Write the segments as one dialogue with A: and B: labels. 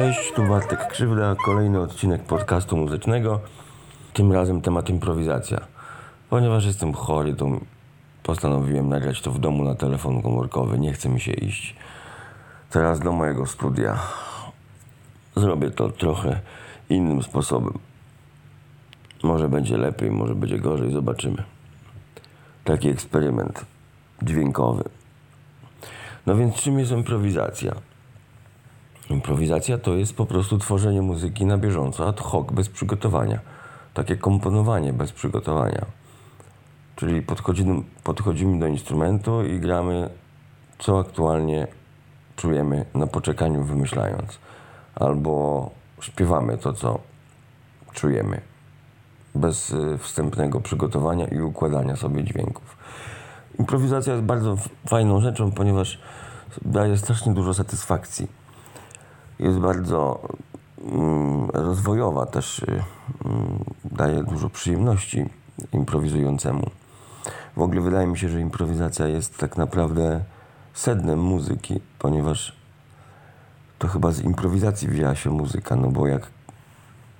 A: Cześć, tu Bartek Krzywda, kolejny odcinek podcastu muzycznego. Tym razem temat improwizacja. Ponieważ jestem chory, to postanowiłem nagrać to w domu na telefon komórkowy. Nie chce mi się iść teraz do mojego studia. Zrobię to trochę innym sposobem. Może będzie lepiej, może będzie gorzej, zobaczymy. Taki eksperyment dźwiękowy. No więc czym jest improwizacja? Improwizacja to jest po prostu tworzenie muzyki na bieżąco, ad hoc, bez przygotowania. Takie komponowanie bez przygotowania. Czyli podchodzimy, podchodzimy do instrumentu i gramy, co aktualnie czujemy na poczekaniu, wymyślając. Albo śpiewamy to, co czujemy. Bez y, wstępnego przygotowania i układania sobie dźwięków. Improwizacja jest bardzo fajną rzeczą, ponieważ daje strasznie dużo satysfakcji. Jest bardzo mm, rozwojowa też, mm, daje dużo przyjemności improwizującemu. W ogóle wydaje mi się, że improwizacja jest tak naprawdę sednem muzyki, ponieważ to chyba z improwizacji wzięła się muzyka, no bo jak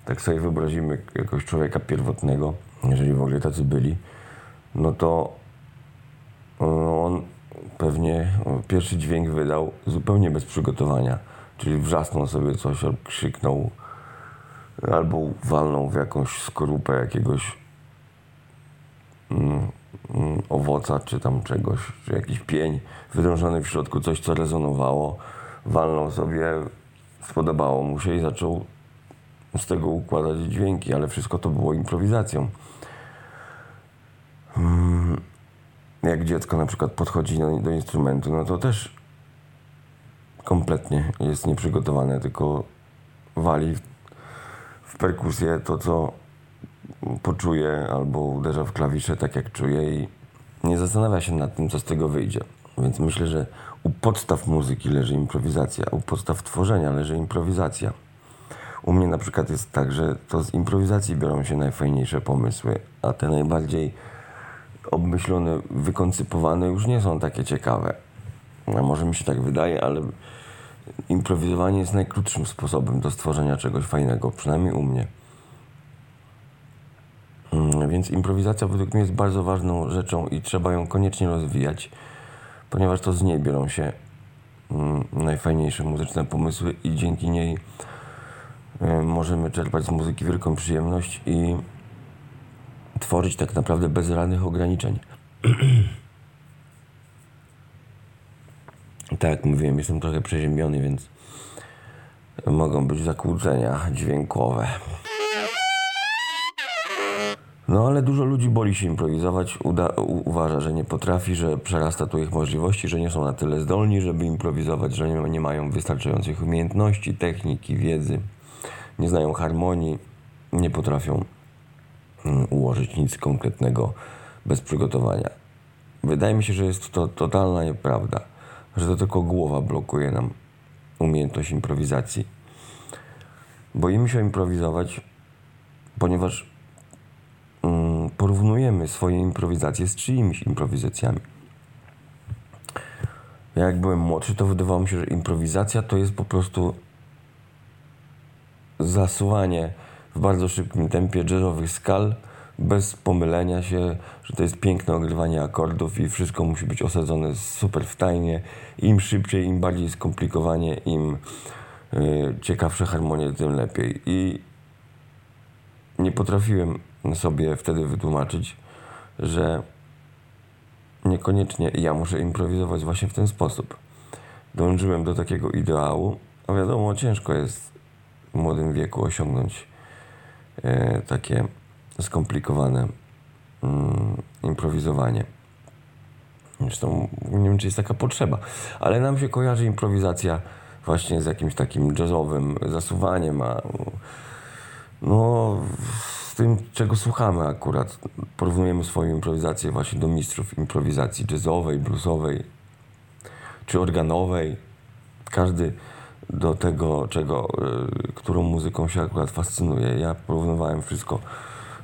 A: tak sobie wyobrazimy jakiegoś człowieka pierwotnego, jeżeli w ogóle tacy byli, no to on pewnie pierwszy dźwięk wydał zupełnie bez przygotowania, czyli wrzasnął sobie coś, krzyknął, albo walnął w jakąś skorupę jakiegoś mm, mm, owoca, czy tam czegoś, czy jakiś pień wydrążony w środku, coś co rezonowało, walnął sobie, spodobało mu się i zaczął z tego układać dźwięki, ale wszystko to było improwizacją. Mm, jak dziecko na przykład podchodzi do instrumentu, no to też kompletnie jest nieprzygotowane, tylko wali w, perkusję to, co poczuje, albo uderza w klawisze tak, jak czuje i nie zastanawia się nad tym, co z tego wyjdzie. Więc myślę, że u podstaw muzyki leży improwizacja, u podstaw tworzenia leży improwizacja. U mnie na przykład jest tak, że to z improwizacji biorą się najfajniejsze pomysły, a te najbardziej obmyślone, wykoncypowane już nie są takie ciekawe. No, może mi się tak wydaje, ale improwizowanie jest najkrótszym sposobem do stworzenia czegoś fajnego, przynajmniej u mnie. Mm, więc improwizacja według mnie jest bardzo ważną rzeczą i trzeba ją koniecznie rozwijać, ponieważ to z niej biorą się mm, najfajniejsze muzyczne pomysły i dzięki niej y, możemy czerpać z muzyki wielką przyjemność i tworzyć tak naprawdę bez żadnych ograniczeń. tak mówiłem, jestem trochę przeziębiony, więc mogą być zakłócenia dźwiękowe. No ale dużo ludzi boli się improwizować, uda, u, uważa, że nie potrafi, że przerasta tu ich możliwości, że nie są na tyle zdolni, żeby improwizować, że nie, nie mają wystarczających umiejętności, techniki, wiedzy, nie znają harmonii, nie potrafią mm, ułożyć nic konkretnego bez przygotowania. Wydaje mi się, że jest to totalna nieprawda, że to tylko głowa blokuje nam umiejętność improwizacji. Boimy się improwizować, ponieważ mm, porównujemy swoje improwizacje z czyimiś improwizacjami. Ja jak byłem młodszy, to wydawało mi się, że improwizacja to jest po prostu zasuwanie w bardzo szybkim tempie jazzowych skal, bez pomylenia się, że to jest piękne ogrywanie akordów i wszystko musi być osadzone super fajnie. Im szybciej, im bardziej skomplikowanie, im y, ciekawsze harmonie, tym lepiej. I nie potrafiłem sobie wtedy wytłumaczyć, że niekoniecznie ja muszę improwizować właśnie w ten sposób. Dążyłem do takiego ideału, a wiadomo, ciężko jest w młodym wieku osiągnąć e, takie skomplikowane mm, improwizowanie. Zresztą nie wiem, czy jest taka potrzeba, ale nam się kojarzy improwizacja właśnie z jakimś takim jazzowym zasuwaniem, a no z tym, czego słuchamy akurat. Porównujemy swoją improwizację właśnie do mistrzów improwizacji jazzowej, bluesowej czy organowej. Każdy do tego, czego, y, którą muzyką się akurat fascynuje. Ja porównywałem wszystko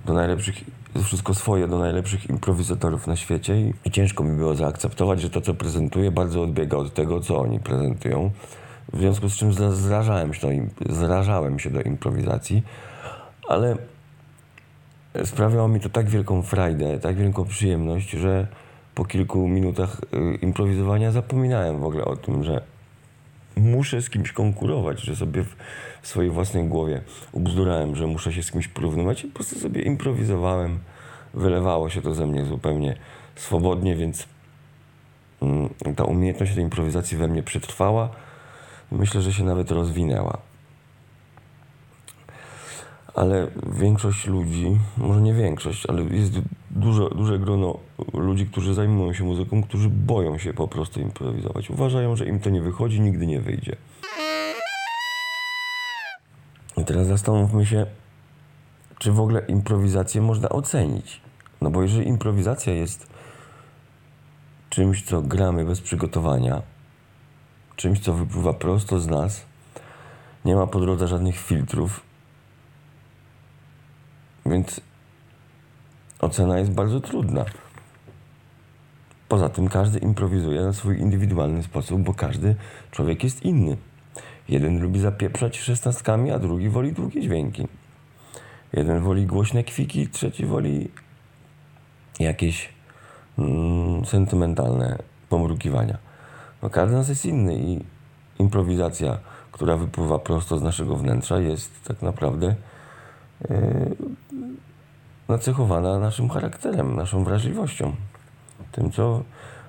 A: do najlepszych, wszystko swoje do najlepszych improwizatorów na świecie i, i ciężko mi było zaakceptować, że to, co prezentuję, bardzo odbiega od tego, co oni prezentują. w związku z czym zrażałem się, do, zrażałem się do improwizacji, ale sprawiało mi to tak wielką frajdę, tak wielką przyjemność, że po kilku minutach y, improwizowania zapominałem w ogóle o tym, że muszę z kimś konkurować, że sobie w swojej własnej głowie ubzdurałem, że muszę się z kimś porównywać i po prostu sobie improwizowałem. Wylewało się to ze mnie zupełnie swobodnie, więc mm, ta umiejętność tej improwizacji we mnie przetrwała. Myślę, że się nawet rozwinęła ale większość ludzi, może nie większość, ale jest dużo, duże grono ludzi, którzy zajmują się muzyką, którzy boją się po prostu improwizować. Uważają, że im to nie wychodzi, nigdy nie wyjdzie. I teraz zastanówmy się, czy w ogóle improwizację można ocenić. No bo jeżeli improwizacja jest czymś, co gramy bez przygotowania, czymś, co wypływa prosto z nas, nie ma po drodze żadnych filtrów, więc ocena jest bardzo trudna. Poza tym każdy improwizuje na swój indywidualny sposób, bo każdy człowiek jest inny. Jeden lubi zapieprzać szesnastkami, a drugi woli długie dźwięki. Jeden woli głośne kwiki, trzeci woli jakieś mm, sentymentalne pomrukiwania. No każdy nas jest inny i improwizacja, która wypływa prosto z naszego wnętrza, jest tak naprawdę yy, nacechowana naszym charakterem, naszą wrażliwością, tym, co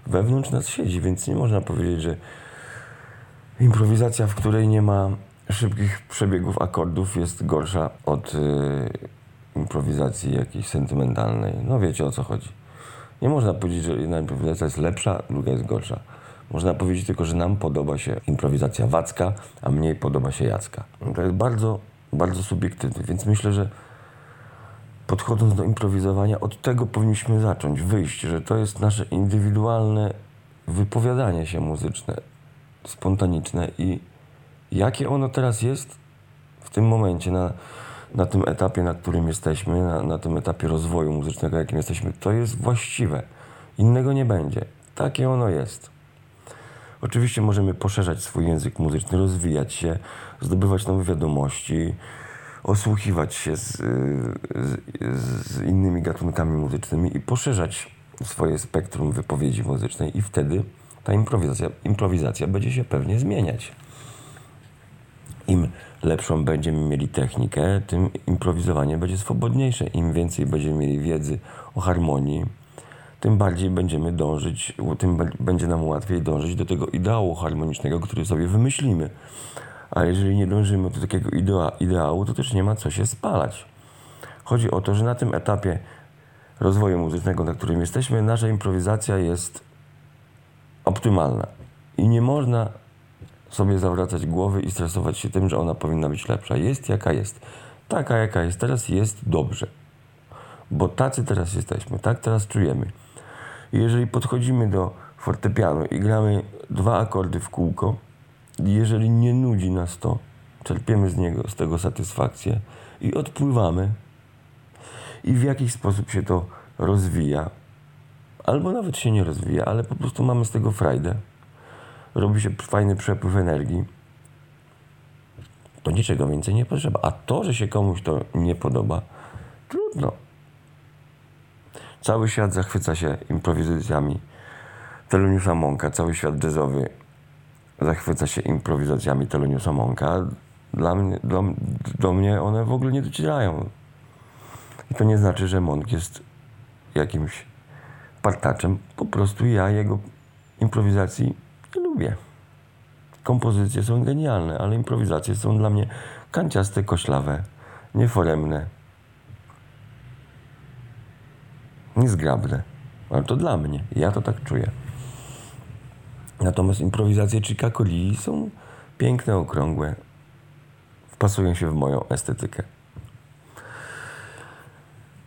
A: wewnątrz nas siedzi, więc nie można powiedzieć, że improwizacja, w której nie ma szybkich przebiegów akordów, jest gorsza od y, improwizacji jakiejś sentymentalnej. No wiecie o co chodzi. Nie można powiedzieć, że jedna improwizacja jest lepsza, druga jest gorsza. Można powiedzieć tylko, że nam podoba się improwizacja wacka, a mniej podoba się jacka. To jest bardzo, bardzo subiektywne, więc myślę, że podchodząc do improwizowania, od tego powinniśmy zacząć, wyjść, że to jest nasze indywidualne wypowiadanie się muzyczne, spontaniczne i jakie ono teraz jest w tym momencie, na, na tym etapie, na którym jesteśmy, na, na tym etapie rozwoju muzycznego, jakim jesteśmy, to jest właściwe. Innego nie będzie. Takie ono jest. Oczywiście możemy poszerzać swój język muzyczny, rozwijać się, zdobywać nowe wiadomości, osłuchiwać się z, z, z, innymi gatunkami muzycznymi i poszerzać swoje spektrum wypowiedzi muzycznej i wtedy ta improwizacja, improwizacja będzie się pewnie zmieniać. Im lepszą będziemy mieli technikę, tym improwizowanie będzie swobodniejsze. Im więcej będziemy mieli wiedzy o harmonii, tym bardziej będziemy dążyć, tym będzie nam łatwiej dążyć do tego ideału harmonicznego, który sobie wymyślimy. A jeżeli nie dążymy do takiego ideału, to też nie ma co się spalać. Chodzi o to, że na tym etapie rozwoju muzycznego, na którym jesteśmy, nasza improwizacja jest optymalna. I nie można sobie zawracać głowy i stresować się tym, że ona powinna być lepsza. Jest jaka jest. Taka jaka jest teraz, jest dobrze. Bo tacy teraz jesteśmy, tak teraz czujemy. I jeżeli podchodzimy do fortepianu i gramy dwa akordy w kółko, jeżeli nie nudzi nas to, czerpiemy z niego, z tego satysfakcję i odpływamy. I w jakiś sposób się to rozwija, albo nawet się nie rozwija, ale po prostu mamy z tego frajdę, robi się fajny przepływ energii, to niczego więcej nie potrzeba. A to, że się komuś to nie podoba, trudno. Cały świat zachwyca się improwizacjami Teloniusa Monka, cały świat jazzowy zachwyca się improwizacjami Teloniusa Monka. Dla mnie, do mnie one w ogóle nie docierają. I to nie znaczy, że Monk jest jakimś partaczem. Po prostu ja jego improwizacji nie lubię. Kompozycje są genialne, ale improwizacje są dla mnie kanciaste, koślawe, nieforemne, niezgrabne. Ale to dla mnie. Ja to tak czuję. Natomiast improwizacje Chicago Lee są piękne, okrągłe. Wpasują się w moją estetykę.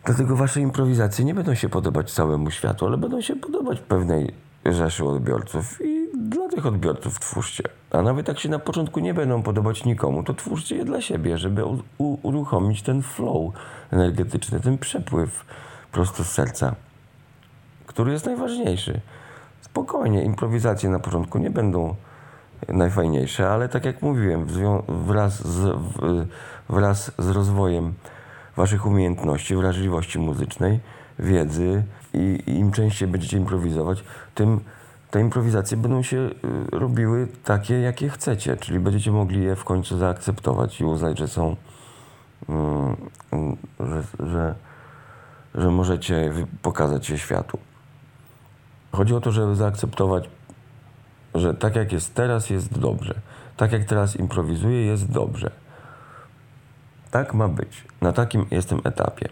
A: Dlatego wasze improwizacje nie będą się podobać całemu światu, ale będą się podobać pewnej rzeszy odbiorców i dla tych odbiorców twórzcie. A nawet jak się na początku nie będą podobać nikomu, to twórzcie je dla siebie, żeby uruchomić ten flow energetyczny, ten przepływ prosto z serca, który jest najważniejszy spokojnie, improwizacje na początku nie będą najfajniejsze, ale tak jak mówiłem, wraz z, wraz z rozwojem waszych umiejętności, wrażliwości muzycznej, wiedzy i, im częściej będziecie improwizować, tym te improwizacje będą się y, robiły takie, jakie chcecie, czyli będziecie mogli je w końcu zaakceptować i uznać, że są, mm, że, że, że możecie pokazać je światu. Chodzi o to, żeby zaakceptować, że tak jak jest teraz, jest dobrze. Tak jak teraz improwizuję, jest dobrze. Tak ma być. Na takim jestem etapie.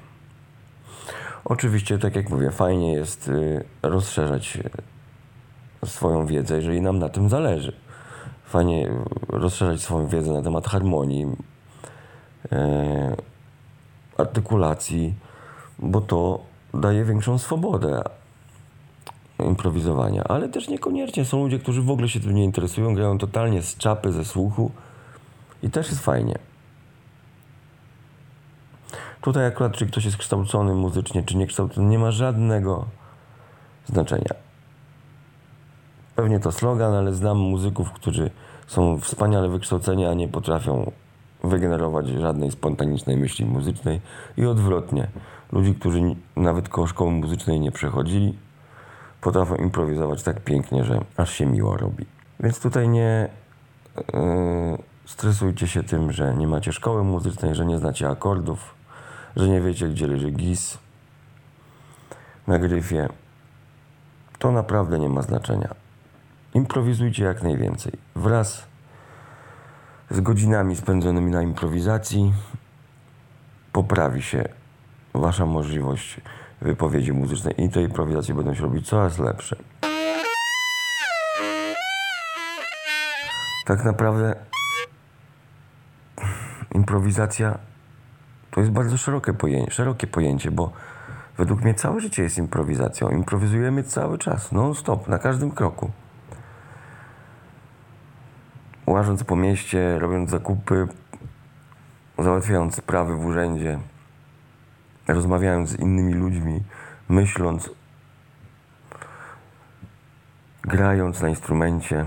A: Oczywiście, tak jak mówię, fajnie jest y, rozszerzać swoją wiedzę, jeżeli nam na tym zależy. Fajnie rozszerzać swoją wiedzę na temat harmonii, artykulacji, bo to daje większą swobodę improwizowania, ale też niekoniecznie. Są ludzie, którzy w ogóle się tym nie interesują, grają totalnie z czapy, ze słuchu i też jest fajnie. Tutaj akurat, czy ktoś jest kształcony muzycznie, czy niekształcony, nie ma żadnego znaczenia. Pewnie to slogan, ale znam muzyków, którzy są wspaniale wykształceni, a nie potrafią wygenerować żadnej spontanicznej myśli muzycznej i odwrotnie. Ludzi, którzy nawet koło szkoły muzycznej nie przechodzili, potrafią improwizować tak pięknie, że aż się miło robi. Więc tutaj nie yy, stresujcie się tym, że nie macie szkoły muzycznej, że nie znacie akordów, że nie wiecie, gdzie leży gis na gryfie. To naprawdę nie ma znaczenia. Improwizujcie jak najwięcej. Wraz z godzinami spędzonymi na improwizacji poprawi się Wasza możliwość wypowiedzi muzycznej i te improwizacje będą się robić coraz lepsze. Tak naprawdę improwizacja to jest bardzo szerokie pojęcie, szerokie pojęcie, bo według mnie całe życie jest improwizacją. Improwizujemy cały czas, non-stop, na każdym kroku łażąc po mieście, robiąc zakupy, załatwiając sprawy w urzędzie, rozmawiając z innymi ludźmi, myśląc, grając na instrumencie,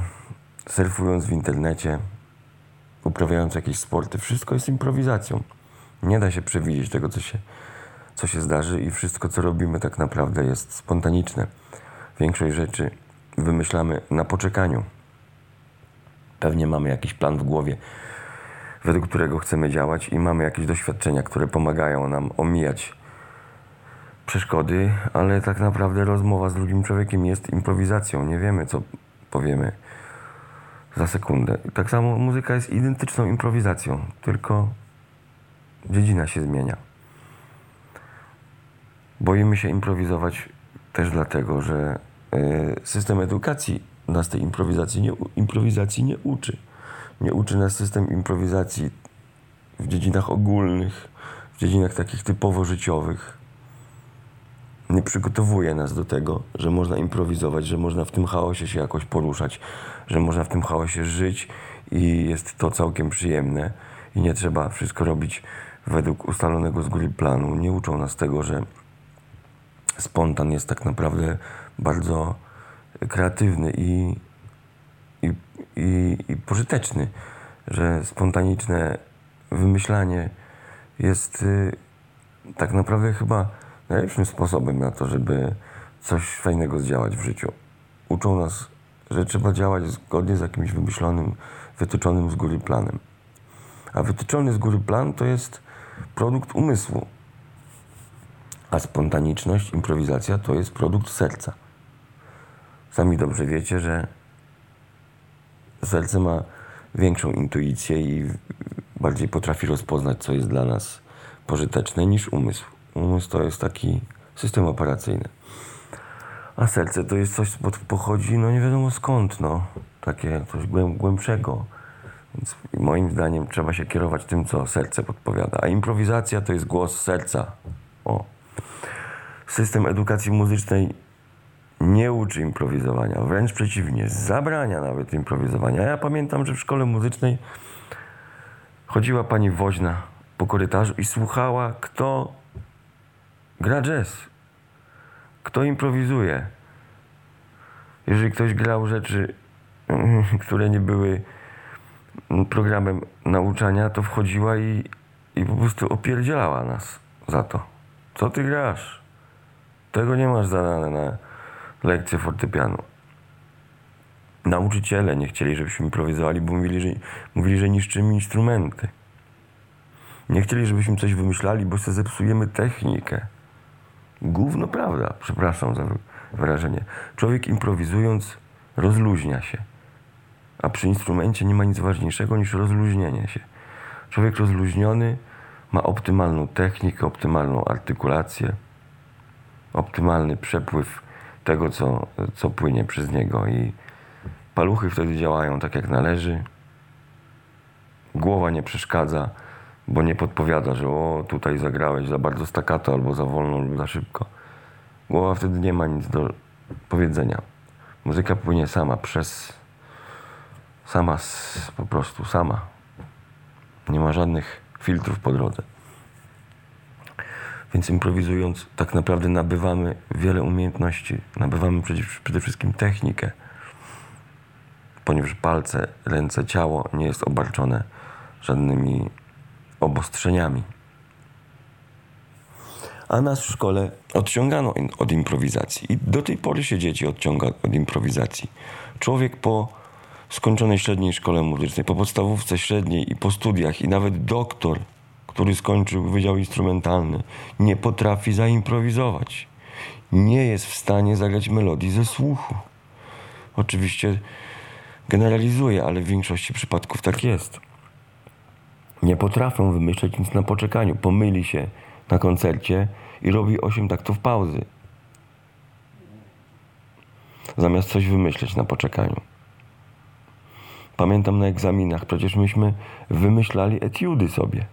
A: surfując w internecie, uprawiając jakieś sporty, wszystko jest improwizacją. Nie da się przewidzieć tego, co się, co się zdarzy, i wszystko, co robimy, tak naprawdę jest spontaniczne. Większość rzeczy wymyślamy na poczekaniu. Pewnie mamy jakiś plan w głowie, według którego chcemy działać i mamy jakieś doświadczenia, które pomagają nam omijać przeszkody, ale tak naprawdę rozmowa z drugim człowiekiem jest improwizacją. Nie wiemy, co powiemy za sekundę. Tak samo muzyka jest identyczną improwizacją, tylko dziedzina się zmienia. Boimy się improwizować też dlatego, że e, system edukacji nas tej improwizacji nie, improwizacji nie uczy. Nie uczy nas system improwizacji w dziedzinach ogólnych, w dziedzinach takich typowo życiowych. Nie przygotowuje nas do tego, że można improwizować, że można w tym chaosie się jakoś poruszać, że można w tym chaosie żyć i jest to całkiem przyjemne i nie trzeba wszystko robić według ustalonego z góry planu. Nie uczą nas tego, że spontan jest tak naprawdę bardzo kreatywny i, i, i pożyteczny, że spontaniczne wymyślanie jest y, tak naprawdę chyba najlepszym sposobem na to, żeby coś fajnego zdziałać w życiu. Uczą nas, że trzeba działać zgodnie z jakimś wymyślonym, wytyczonym z góry planem. A wytyczony z góry plan to jest produkt umysłu. A spontaniczność, improwizacja to jest produkt serca. Sami dobrze wiecie, że serce ma większą intuicję i bardziej potrafi rozpoznać, co jest dla nas pożyteczne niż umysł. Umysł to jest taki system operacyjny. A serce to jest coś, co pochodzi, no nie wiadomo skąd, no. Takie coś głębszego. Więc moim zdaniem trzeba się kierować tym, co serce podpowiada. A improwizacja to jest głos serca. O. System edukacji muzycznej nie uczy improwizowania, wręcz przeciwnie, zabrania nawet improwizowania. Ja pamiętam, że w szkole muzycznej chodziła pani woźna po korytarzu i słuchała, kto gra jazz, kto improwizuje. Jeżeli ktoś grał rzeczy które nie były programem nauczania, to wchodziła i, i po prostu opierdzielała nas za to. Co ty grasz? Tego nie masz zadane na lekcję fortepianu. Nauczyciele nie chcieli, żebyśmy improwizowali, bo mówili, że, mówili, że niszczymy instrumenty. Nie chcieli, żebyśmy coś wymyślali, bo sobie zepsujemy technikę. Gówno prawda, przepraszam za wyrażenie. Człowiek improwizując rozluźnia się. A przy instrumencie nie ma nic ważniejszego niż rozluźnienie się. Człowiek rozluźniony ma optymalną technikę, optymalną artykulację, optymalny przepływ tego, co, co płynie przez niego i paluchy wtedy działają tak jak należy. Głowa nie przeszkadza, bo nie podpowiada, że o, tutaj zagrałeś za bardzo staccato albo za wolno lub za szybko. Głowa wtedy nie ma nic do powiedzenia. Muzyka płynie sama przez sama po prostu sama. Nie ma żadnych filtrów po drodze. Więc improwizując, tak naprawdę nabywamy wiele umiejętności. Nabywamy przede wszystkim technikę, ponieważ palce, ręce, ciało nie jest obarczone żadnymi obostrzeniami. A nas w szkole odciągano od improwizacji. I do tej pory się dzieci odciąga od improwizacji. Człowiek po skończonej średniej szkole muzycznej, po podstawówce średniej i po studiach, i nawet doktor, który skończył Wydział Instrumentalny, nie potrafi zaimprowizować. Nie jest w stanie zagrać melodii ze słuchu. Oczywiście generalizuję, ale w większości przypadków tak jest. Nie potrafią wymyśleć nic na poczekaniu. Pomyli się na koncercie i robi 8 taktów pauzy. Zamiast coś wymyśleć na poczekaniu. Pamiętam na egzaminach, przecież myśmy wymyślali etiudy sobie.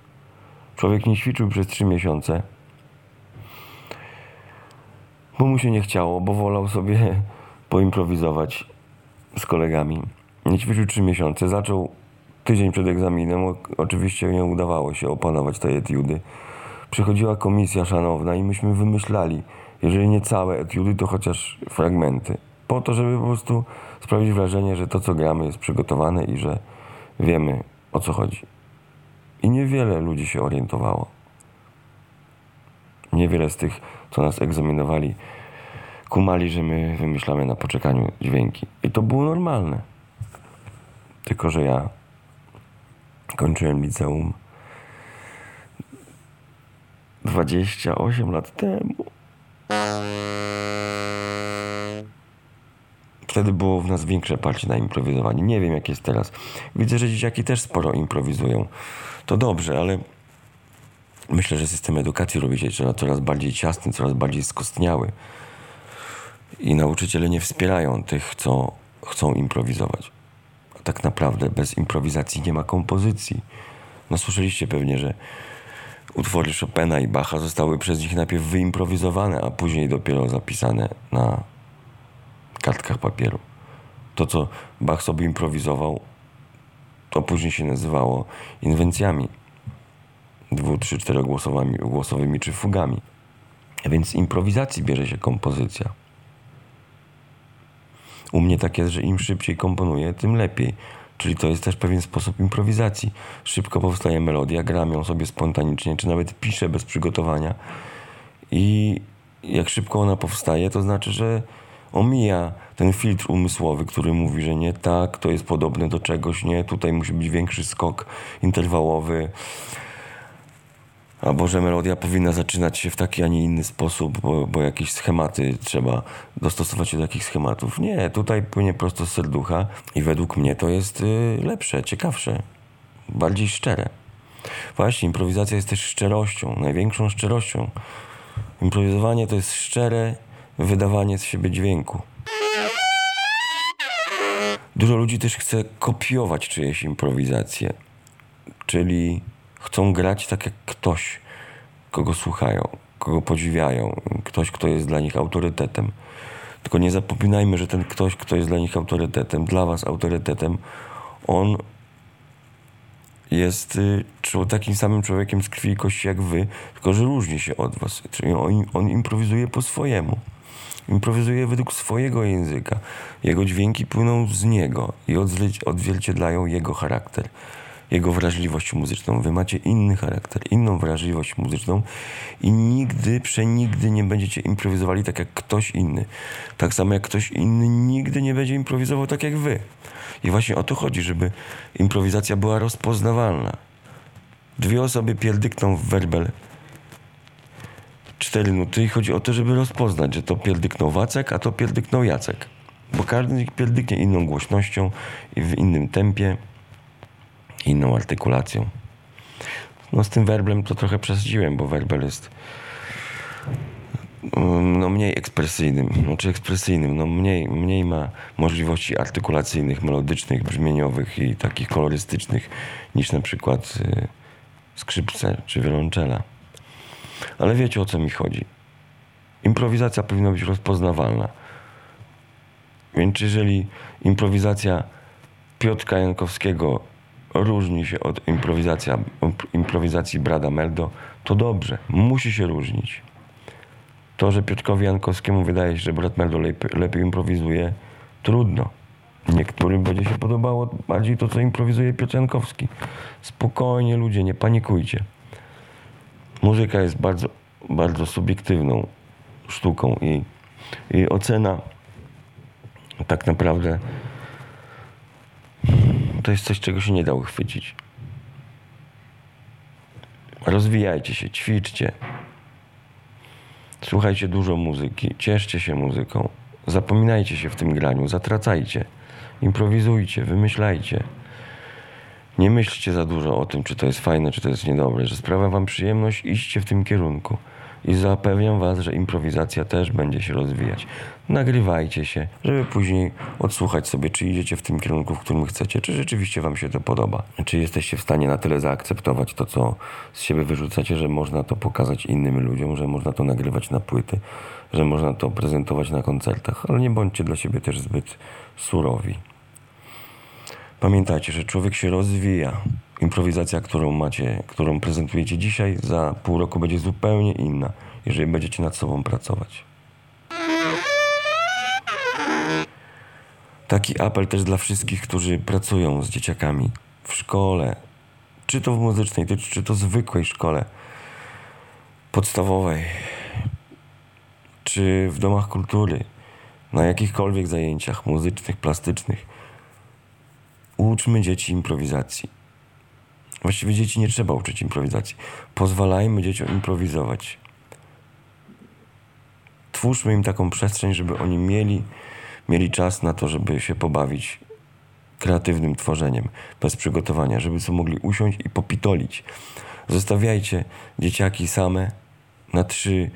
A: Człowiek nie ćwiczył przez trzy miesiące, bo mu się nie chciało, bo wolał sobie poimprowizować z kolegami. Nie ćwiczył trzy miesiące, zaczął tydzień przed egzaminem. Oczywiście nie udawało się opanować tej etiudy. Przychodziła komisja szanowna i myśmy wymyślali, jeżeli nie całe etiudy, to chociaż fragmenty. Po to, żeby po prostu sprawić wrażenie, że to, co gramy, jest przygotowane i że wiemy, o co chodzi. I niewiele ludzi się orientowało. Niewiele z tych, co nas egzaminowali, kumali, że my wymyślamy na poczekaniu dźwięki. I to było normalne. Tylko, że ja kończyłem liceum 28 lat temu. Wtedy było w nas większe parcie na improwizowanie. Nie wiem, jak jest teraz. Widzę, że dzieciaki też sporo improwizują. To dobrze, ale myślę, że system edukacji robi się coraz bardziej ciasny, coraz bardziej skostniały. I nauczyciele nie wspierają tych, co chcą improwizować. A tak naprawdę bez improwizacji nie ma kompozycji. No słyszeliście pewnie, że utwory Chopina i Bacha zostały przez nich najpierw wyimprowizowane, a później dopiero zapisane na kartkach papieru. To, co Bach sobie improwizował, to później się nazywało inwencjami dwu, trzy, czterogłosowymi głosowymi czy fugami. Więc z improwizacji bierze się kompozycja. U mnie tak jest, że im szybciej komponuję, tym lepiej. Czyli to jest też pewien sposób improwizacji. Szybko powstaje melodia, gram ją sobie spontanicznie, czy nawet piszę bez przygotowania. I jak szybko ona powstaje, to znaczy, że omija ten filtr umysłowy, który mówi, że nie tak, to jest podobne do czegoś, nie, tutaj musi być większy skok interwałowy, albo że melodia powinna zaczynać się w taki, a nie inny sposób, bo, bo jakieś schematy trzeba dostosować się do takich schematów. Nie, tutaj płynie prosto z serducha i według mnie to jest y, lepsze, ciekawsze, bardziej szczere. Właśnie, improwizacja jest też szczerością, największą szczerością. Improwizowanie to jest szczere wydawanie z siebie dźwięku. Dużo ludzi też chce kopiować czyjeś improwizacje, czyli chcą grać tak jak ktoś, kogo słuchają, kogo podziwiają, ktoś, kto jest dla nich autorytetem. Tylko nie zapominajmy, że ten ktoś, kto jest dla nich autorytetem, dla was autorytetem, on jest y, takim samym człowiekiem z krwi i kości jak wy, tylko że różni się od was. Czyli on, on improwizuje po swojemu. Improwizuje według swojego języka. Jego dźwięki płyną z niego i odzwierciedlają jego charakter, jego wrażliwość muzyczną. Wy macie inny charakter, inną wrażliwość muzyczną i nigdy, przenigdy nie będziecie improwizowali tak jak ktoś inny. Tak samo jak ktoś inny nigdy nie będzie improwizował tak jak wy. I właśnie o to chodzi, żeby improwizacja była rozpoznawalna. Dwie osoby pierdykną w werbel cztery nuty i chodzi o to, żeby rozpoznać, że to pierdyknął Wacek, a to pierdyknął Jacek. Bo każdy pierdyknie inną głośnością i w innym tempie, inną artykulacją. No z tym werblem to trochę przesadziłem, bo werbel jest no mniej ekspresyjnym, znaczy ekspresyjnym, no mniej, mniej ma możliwości artykulacyjnych, melodycznych, brzmieniowych i takich kolorystycznych niż na przykład y, skrzypce czy wiolonczela. Ale wiecie o co mi chodzi. Improwizacja powinna być rozpoznawalna. Więc jeżeli improwizacja Piotra Jankowskiego różni się od improwizacja, improwizacji Brada Meldo, to dobrze, musi się różnić. To, że Piotrkowi Jankowskiemu wydaje się, że Brad Meldo lepiej, lepiej improwizuje, trudno. Niektórym będzie się podobało bardziej to, co improwizuje Piotr Jankowski. Spokojnie ludzie, nie panikujcie. Muzyka jest bardzo, bardzo subiektywną sztuką i, i ocena tak naprawdę to jest coś, czego się nie da uchwycić. Rozwijajcie się, ćwiczcie. Słuchajcie dużo muzyki, cieszcie się muzyką. Zapominajcie się w tym graniu, zatracajcie. Improwizujcie, wymyślajcie. Nie myślcie za dużo o tym, czy to jest fajne, czy to jest niedobre, że sprawia wam przyjemność, iście w tym kierunku. I zapewniam was, że improwizacja też będzie się rozwijać. Nagrywajcie się, żeby później odsłuchać sobie, czy idziecie w tym kierunku, w którym chcecie, czy rzeczywiście wam się to podoba. Czy jesteście w stanie na tyle zaakceptować to, co z siebie wyrzucacie, że można to pokazać innym ludziom, że można to nagrywać na płyty, że można to prezentować na koncertach, ale nie bądźcie dla siebie też zbyt surowi. Pamiętajcie, że człowiek się rozwija. Improwizacja, którą macie, którą prezentujecie dzisiaj, za pół roku będzie zupełnie inna, jeżeli będziecie nad sobą pracować. Taki apel też dla wszystkich, którzy pracują z dzieciakami w szkole, czy to w muzycznej, czy to zwykłej szkole podstawowej, czy w domach kultury, na jakichkolwiek zajęciach muzycznych, plastycznych Uczmy dzieci improwizacji. Właściwie dzieci nie trzeba uczyć improwizacji. Pozwalajmy dzieciom improwizować. Twórzmy im taką przestrzeń, żeby oni mieli, mieli czas na to, żeby się pobawić kreatywnym tworzeniem, bez przygotowania, żeby sobie mogli usiąść i popitolić. Zostawiajcie dzieciaki same na 3,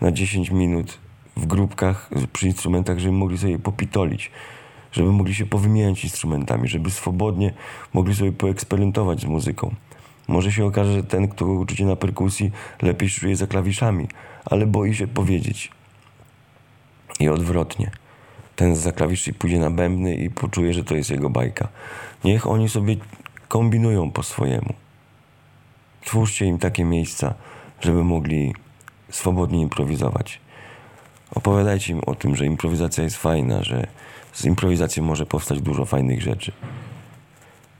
A: na 10 minut w grupkach przy instrumentach, żeby mogli sobie popitolić żeby mogli się powymieniać instrumentami, żeby swobodnie mogli sobie poeksperymentować z muzyką. Może się okaże, że ten, kto uczycie na perkusji, lepiej czuje za klawiszami, ale boi się powiedzieć. I odwrotnie. Ten za klawiszy pójdzie na bębny i poczuje, że to jest jego bajka. Niech oni sobie kombinują po swojemu. Twórzcie im takie miejsca, żeby mogli swobodnie improwizować. Opowiadajcie im o tym, że improwizacja jest fajna, że z improwizacją może powstać dużo fajnych rzeczy.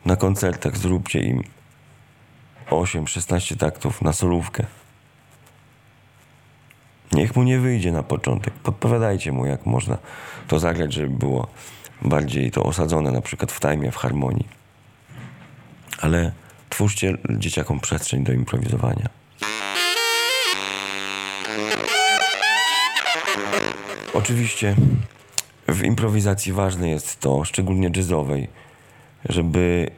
A: Na koncertach zróbcie im 8-16 taktów na solówkę. Niech mu nie wyjdzie na początek. Podpowiadajcie mu, jak można to zagrać, żeby było bardziej to osadzone, na przykład w tajmie, w harmonii. Ale twórzcie dzieciakom przestrzeń do improwizowania. Oczywiście w improwizacji ważne jest to, szczególnie jazzowej, żeby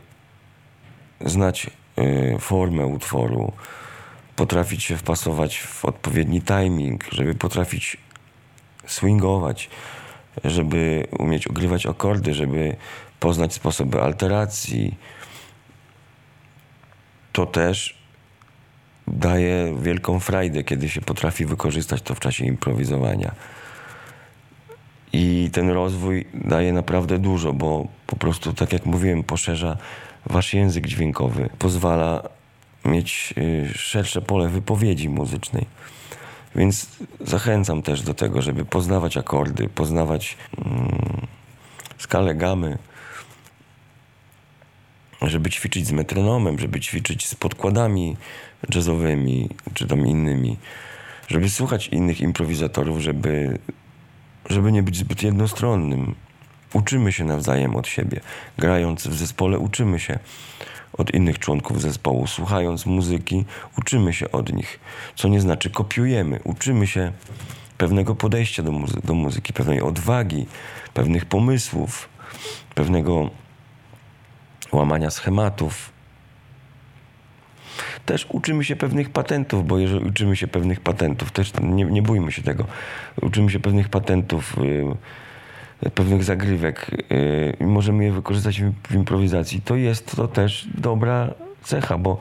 A: znać y, formę utworu, potrafić się wpasować w odpowiedni timing, żeby potrafić swingować, żeby umieć ogrywać akordy, żeby poznać sposoby alteracji. To też daje wielką frajdę, kiedy się potrafi wykorzystać to w czasie improwizowania. I ten rozwój daje naprawdę dużo, bo po prostu, tak jak mówiłem, poszerza wasz język dźwiękowy, pozwala mieć y, szersze pole wypowiedzi muzycznej. Więc zachęcam też do tego, żeby poznawać akordy, poznawać mm, skalę gamy, żeby ćwiczyć z metronomem, żeby ćwiczyć z podkładami jazzowymi czy tam innymi, żeby słuchać innych improwizatorów, żeby, żeby nie być zbyt jednostronnym. Uczymy się nawzajem od siebie. Grając w zespole, uczymy się od innych członków zespołu. Słuchając muzyki, uczymy się od nich. Co nie znaczy kopiujemy. Uczymy się pewnego podejścia do, muzy- do muzyki, pewnej odwagi, pewnych pomysłów, pewnego łamania schematów. Też uczymy się pewnych patentów, bo jeżeli uczymy się pewnych patentów, też nie, nie bójmy się tego, uczymy się pewnych patentów, yy, pewnych zagrywek yy, i możemy je wykorzystać w, w improwizacji, to jest to też dobra cecha, bo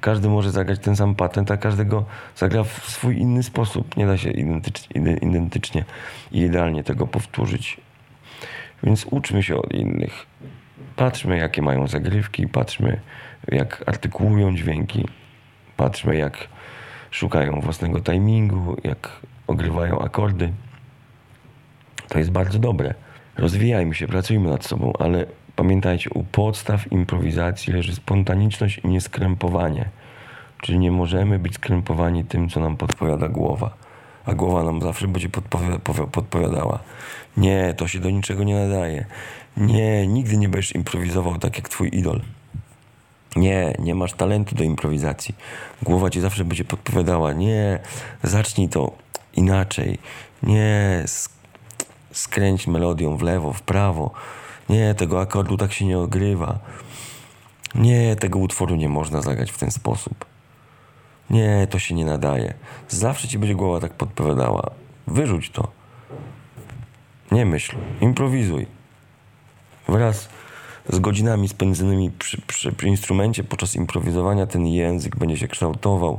A: każdy może zagrać ten sam patent, a każdego zagra w swój inny sposób. Nie da się identycznie, identycznie i idealnie tego powtórzyć. Więc uczmy się od innych. Patrzmy, jakie mają zagrywki, patrzmy, jak artykułują dźwięki, patrzmy, jak szukają własnego timingu, jak ogrywają akordy. To jest bardzo dobre. Rozwijajmy się, pracujmy nad sobą, ale pamiętajcie, u podstaw improwizacji leży spontaniczność i nieskrępowanie. Czyli nie możemy być skrępowani tym, co nam podpowiada głowa. A głowa nam zawsze będzie podpowi- powi- podpowiadała. Nie, to się do niczego nie nadaje. Nie, nigdy nie będziesz improwizował tak jak twój idol. Nie, nie masz talentu do improwizacji. Głowa ci zawsze będzie podpowiadała. Nie, zacznij to inaczej. Nie, sk- skręć melodią w lewo, w prawo. Nie, tego akordu tak się nie ogrywa. Nie, tego utworu nie można zagrać w ten sposób. Nie, to się nie nadaje. Zawsze ci będzie głowa tak podpowiadała. Wyrzuć to. Nie myśl, improwizuj. Wraz z godzinami spędzonymi przy, przy, przy instrumencie podczas improwizowania ten język będzie się kształtował,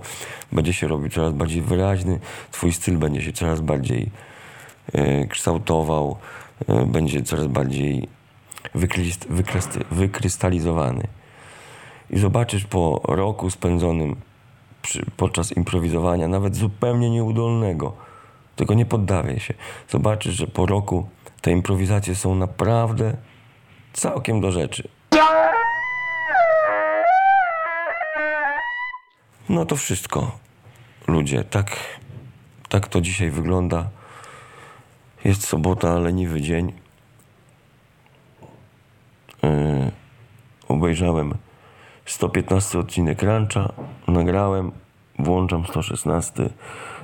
A: będzie się robił coraz bardziej wyraźny, twój styl będzie się coraz bardziej e, kształtował, e, będzie coraz bardziej wykrys- wykrysty- wykrystalizowany. I zobaczysz po roku spędzonym przy, podczas improwizowania, nawet zupełnie nieudolnego, tylko nie poddawaj się. Zobaczysz, że po roku te improwizacje są naprawdę całkiem do rzeczy. No to wszystko, ludzie. Tak, tak to dzisiaj wygląda. Jest sobota, leniwy dzień. Yy, obejrzałem 115 odcinek Rancha, nagrałem, włączam 116.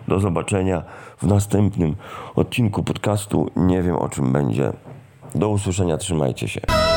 A: Do zobaczenia w następnym odcinku podcastu. Nie wiem o czym będzie. Do usłyszenia, trzymajcie się.